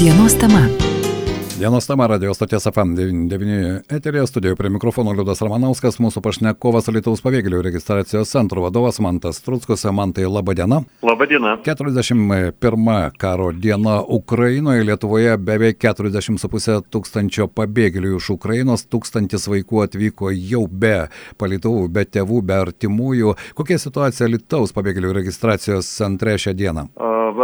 Dienos tema. Dienos tema radio stoties FM99 eterėje studijoje prie mikrofono Liudas Ramanauskas, mūsų pašnekovas Lietuvos pabėgėlių registracijos centro vadovas Mantas Trutskus. Mantai, laba diena. Labą dieną. 41 karo diena Ukrainoje, Lietuvoje beveik 40,5 tūkstančio pabėgėlių iš Ukrainos, tūkstantis vaikų atvyko jau be palituvų, be tėvų, be artimųjų. Kokia situacija Lietuvos pabėgėlių registracijos centre šią dieną?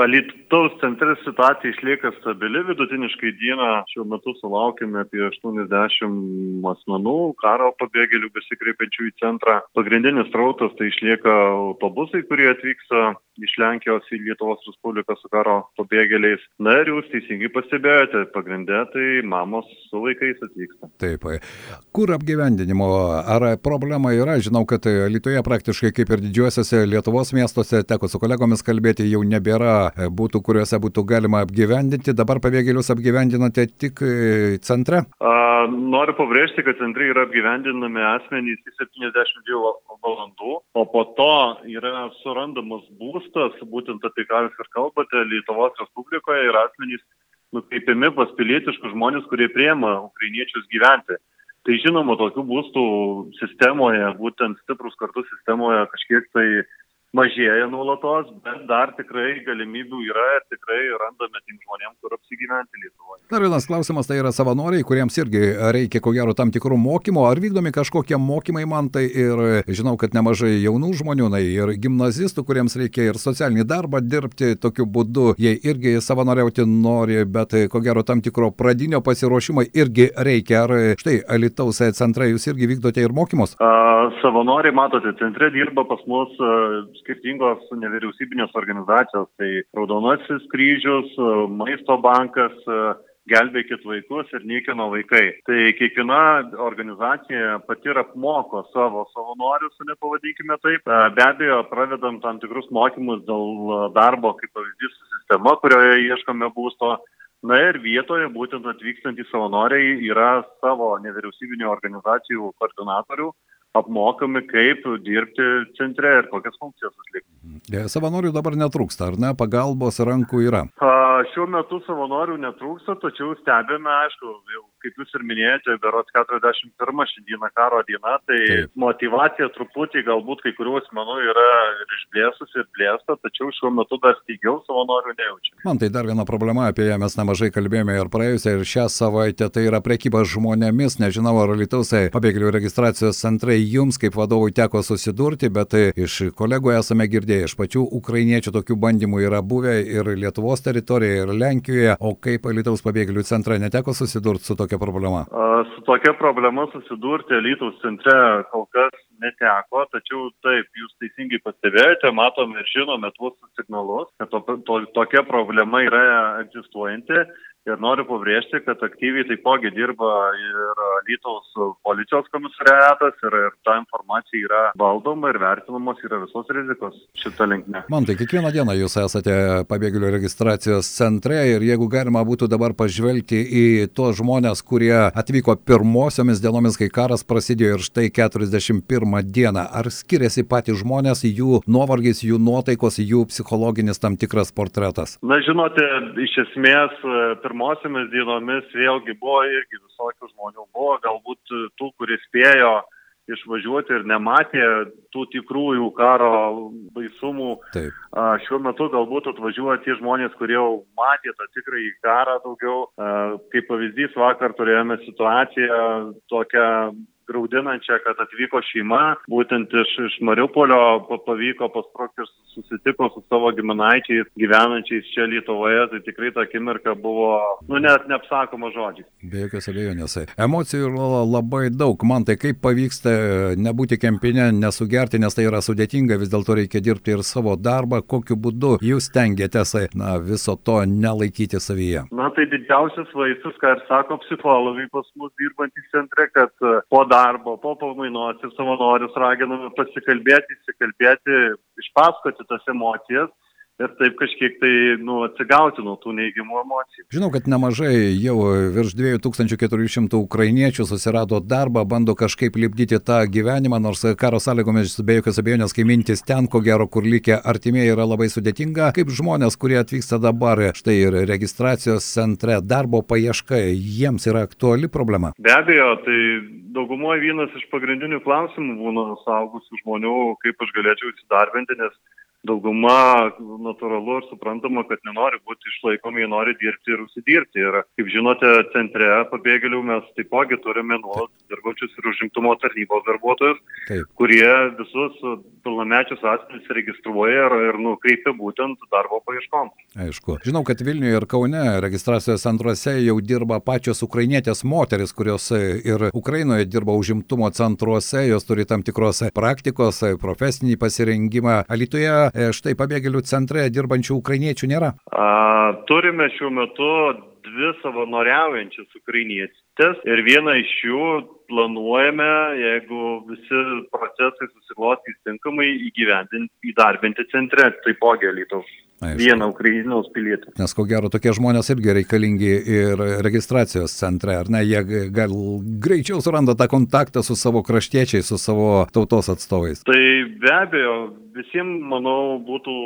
Alytaus centre situacija išlieka stabili, vidutiniškai dieną šiuo metu sulaukime apie 80 asmenų, karo pabėgėlių besikreipiančių į centrą. Pagrindinis rautas tai išlieka autobusai, kurie atvyksta iš Lenkijos į Lietuvos Respubliką su karo pabėgėliais. Na ir jūs teisingai pastebėjote, pagrindė tai mamos su vaikais atvyksta. Taip, kur apgyvendinimo, ar problema yra? Žinau, kad Lietuvoje praktiškai kaip ir didžiuosiuose Lietuvos miestuose, teko su kolegomis kalbėti, jau nebėra būtų, kuriuose būtų galima apgyvendinti. Dabar pabėgėlius apgyvendinate tik e, centre? A, noriu pabrėžti, kad centrai yra apgyvendinami asmenys į 72 valandų, o po to yra surandamas būstas, būtent apie ką jūs ir kalbate, Lietuvos Respublikoje ir asmenys nukreipiami pas pilietiškus žmonės, kurie priema ukrainiečius gyventi. Tai žinoma, tokių būstų sistemoje, būtent stiprus kartu sistemoje kažkiek tai mažėja nuolatos, bet dar tikrai galimybių yra ir tikrai randame tiem žmonėm, kur apsigyventi Lietuvoje. Dar vienas klausimas, tai yra savanoriai, kuriems irgi reikia ko gero tam tikrų mokymų, ar vykdomi kažkokie mokymai man tai ir žinau, kad nemažai jaunų žmonių, na ir gimnazistų, kuriems reikia ir socialinį darbą dirbti, tokiu būdu jie irgi savanoriauti nori, bet ko gero tam tikro pradinio pasiruošimo irgi reikia. Ar štai Alitaus centrai jūs irgi vykdote ir mokymus? A, savanoriai, matote, centre dirba pas mus skirtingos nevyriausybinės organizacijos, tai Raudonasis kryžius, Maisto bankas, gelbėkit vaikus ir niekino vaikai. Tai kiekviena organizacija pati ir apmoko savo savanorius, nepavadinkime taip. Be abejo, pravedam tam tikrus mokymus dėl darbo, kaip pavyzdys, sistema, kurioje ieškome būsto. Na ir vietoje būtent atvykstantys savanoriai yra savo nevyriausybinio organizacijų koordinatorių apmokami, kaip dirbti centre ir kokias funkcijas atlikti. Savanorių dabar netrūksta, ar ne? Pagalbos rankų yra. A, šiuo metu savanorių netrūksta, tačiau stebime, aišku, jau kaip jūs ir minėjote, berots 41 šiandieną karo diena, tai Taip. motivacija truputį galbūt kai kurių asmenų yra ir išblėsusi ir blėsta, tačiau šiuo metu dar stygiau savanorių nejaučiame. Man tai dar viena problema, apie ją mes nemažai kalbėjome ir praėjusią, ir šią savaitę, tai yra prekyba žmonėmis, nežinau, ar Lietuvai pabėgėlių registracijos centrai jums kaip vadovui teko susidurti, bet tai iš kolegų esame girdėję, iš pačių ukrainiečių tokių bandymų yra buvę ir Lietuvos teritorijoje, ir Lenkijoje, o kaip Lietuvos pabėgėlių centrai neteko susidurti su tokia problema? Su tokia problema susidurti Lietuvos centre kol kas neteko, tačiau taip, jūs teisingai pastebėjote, matome ir žinome tuos signalus, kad to, to, tokia problema yra egzistuojanti Ir noriu pabrėžti, kad aktyviai taipogi dirba ir Lytaus policijos komisariatas ir, ir ta informacija yra valdoma ir vertinamos yra visos rizikos šitą linkmę. Man tai kiekvieną dieną jūs esate pabėgėlių registracijos centre ir jeigu galima būtų dabar pažvelgti į tuos žmonės, kurie atvyko pirmosiomis dienomis, kai karas prasidėjo ir štai 41 dieną, ar skiriasi patys žmonės, jų nuovargis, jų nuotaikos, jų psichologinis tam tikras portretas? Na, žinote, iš esmės pirmosiomis dienomis vėlgi buvo irgi visokių žmonių. Buvo galbūt tų, kurie spėjo išvažiuoti ir nematė tų tikrųjų karo baisumų. Taip. Šiuo metu galbūt atvažiuoja tie žmonės, kurie jau matė tą tikrąjį karą daugiau. Kaip pavyzdys, vakar turėjome situaciją tokią graudinančią, kad atvyko šeima, būtent iš, iš Mariupolio pavyko pasprokti ir susitiko su savo giminaičiais gyvenančiais čia Lietuvoje, tai tikrai ta akimirka buvo, nu, net neapsakoma žodžiais. Be jokios abejonės. Emocijų yra labai daug. Man tai kaip pavyksta nebūti kempinė, nesugerti, nes tai yra sudėtinga, vis dėlto reikia dirbti ir savo darbą, kokiu būdu jūs tengiatės na, viso to nelaikyti savyje. Na, tai didžiausias vaisius, ką ir sako psichologai pas mus dirbantys centre, kad po darbo, po pamainos ir savanorius raginame pasikalbėti, įsikalbėti, išpasakoti tas emocijas ir taip kažkiek tai nu, atsigauti nuo tų neigiamų emocijų. Žinau, kad nemažai jau virš 2400 ukrainiečių susirado darbą, bando kažkaip lipdyti tą gyvenimą, nors karo sąlygomis be jokios abejonės, kai mintis ten, ko gero, kur likę artimieji yra labai sudėtinga, kaip žmonės, kurie atvyksta dabar, štai ir registracijos centre, darbo paieška, jiems yra aktuali problema. Be abejo, tai daugumoje vienas iš pagrindinių klausimų būna saugusių žmonių, kaip aš galėčiau įsidarbinti, nes dauguma natūralu ir suprantama, kad nenori būti išlaikomi, jie nori dirbti ir užsidirbti. Ir kaip žinote, centre pabėgėlių mes taipogi turime nuolat dirbančius ir užimtumo tarnybos darbuotojus, Taip. kurie visus pilnamečius asmenys registruoja ir, ir nukreipia būtent darbo paieškom. Aišku. Žinau, kad Vilniuje ir Kaune registracijos centruose jau dirba pačios ukrainietės moteris, kurios ir Ukrainoje dirba užimtumo centruose, jos turi tam tikros praktikos, profesinį pasirengimą. Alitoje štai pabėgėlių centre dirbančių ukrainiečių nėra? A, turime šiuo metu dvi savanoriaujančias ukrainietės ir vieną iš jų planuojame, jeigu visi procesai susiklostys tinkamai, įgyvendinti, įdarbinti centre, taipogi Lietuvos. Vieną Ukrainos pilietį. Nes ko gero tokie žmonės irgi reikalingi ir registracijos centre, ar ne? Jie gal greičiau suranda tą kontaktą su savo kraštiečiais, su savo tautos atstovais. Tai be abejo, visiems, manau, būtų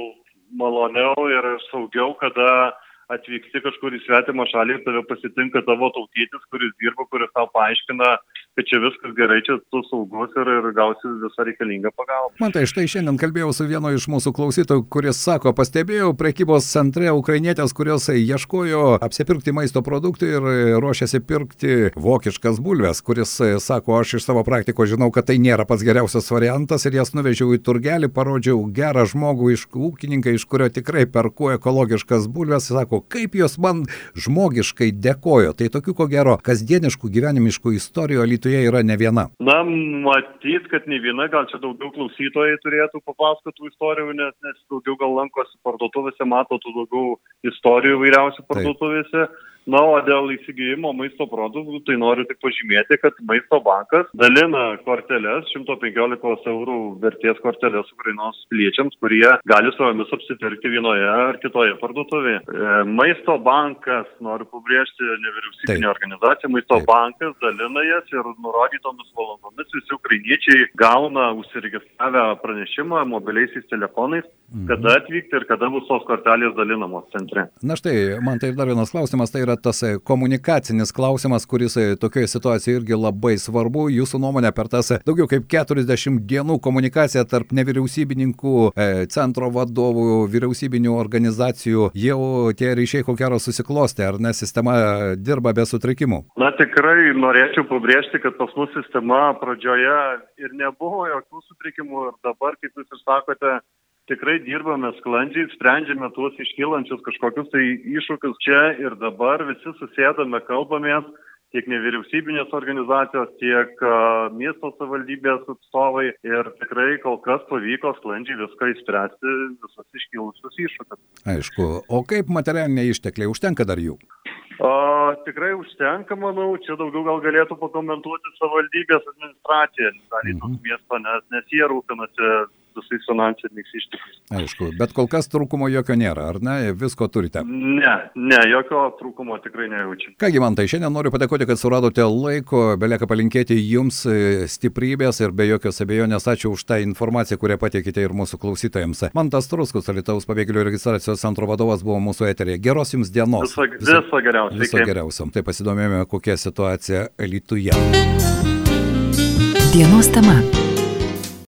maloniau ir saugiau, kada atvyksti kažkur į svetimą šalį ir tave pasitinka tavo tautietis, kuris dirba, kuris tau paaiškina, kad čia viskas gerai, čia tu saugus ir, ir gausi visą reikalingą pagalbą. Man tai štai šiandien kalbėjau su vienu iš mūsų klausytojų, kuris sako, pastebėjau prekybos centre ukrainietės, kurios ieškojo apsipirkti maisto produktų ir ruošiasi pirkti vokiškas bulves, kuris sako, aš iš savo praktiko žinau, kad tai nėra pats geriausias variantas ir jas nuvežiau į turgelį, parodžiau gerą žmogų iš ūkininką, iš kurio tikrai perku ekologiškas bulves, sako, kaip jos man žmogiškai dėkojo. Tai tokių ko gero kasdieniškų gyvenimiškų istorijų alytų Lietuvoje yra ne viena. Na, matyt, kad ne viena, gal čia daugiau klausytojai turėtų papasakoti tų istorijų, nes, nes daugiau gal lankosi parduotuvėse, mato tų daugiau istorijų vairiausių parduotuvėse. Taip. Na, o dėl įsigijimo maisto produktų, tai noriu tik pažymėti, kad maisto bankas dalina korteles, 115 eurų vertės korteles Ukrainos piliečiams, kurie gali su jomis apsipirkti vienoje ar kitoje parduotuvėje. E, maisto bankas, noriu pabrėžti, nevyriausybinė organizacija, maisto Taip. bankas dalina jas ir nurodytomis valandomis visi ukrainiečiai gauna užsiregistravę pranešimą mobiliaisiais telefonais, mhm. kada atvykti ir kada bus tos kortelės dalinamos centre. Na štai, man tai dar vienas klausimas, tai yra tas e, komunikacinis klausimas, kuris e, tokioje situacijoje irgi labai svarbu. Jūsų nuomonė per tas e, daugiau kaip 40 dienų komunikacija tarp nevyriausybininkų, centro vadovų, vyriausybinių organizacijų, jau tie ryšiai ko gero susiklosti, ar ne sistema dirba be sutrikimų? Na tikrai norėčiau pabrėžti, kad pas mus sistema pradžioje ir nebuvo jokių sutrikimų ir dabar, kaip jūs ir sakote, tikrai dirbame sklandžiai, sprendžiame tuos iškylančius kažkokius tai iššūkius čia ir dabar, visi susėdame, kalbamės, tiek nevyriausybinės organizacijos, tiek miesto savivaldybės atstovai ir tikrai kol kas pavyko sklandžiai viską įspręsti, visus iškilusius iššūkius. Aišku, o kaip materialiniai ištekliai, užtenka dar jų? O, tikrai užtenka, manau, čia daugiau gal galėtų pakomentuoti savivaldybės administracija, dalį mhm. miesto, nes, nes jie rūpinasi visais finansiniais ištekliais. Aišku, bet kol kas trūkumo jokio nėra, ar ne? Visko turite? Ne, ne, jokio trūkumo tikrai nejaučiu. Kągi man tai šiandien noriu padėkoti, kad suradote laiko, belieka palinkėti jums e, stiprybės ir be jokios abejonės ačiū už tą informaciją, kurią pateikite ir mūsų klausytojams. Mantas Truskus, Alitaus pabėgėlių registracijos centro vadovas, buvo mūsų eterėje. Geros jums dienos. Viso, viso, viso geriausio. Viso geriausio. Tai pasidomėjome, kokia situacija Lietuvoje. Dienos tema.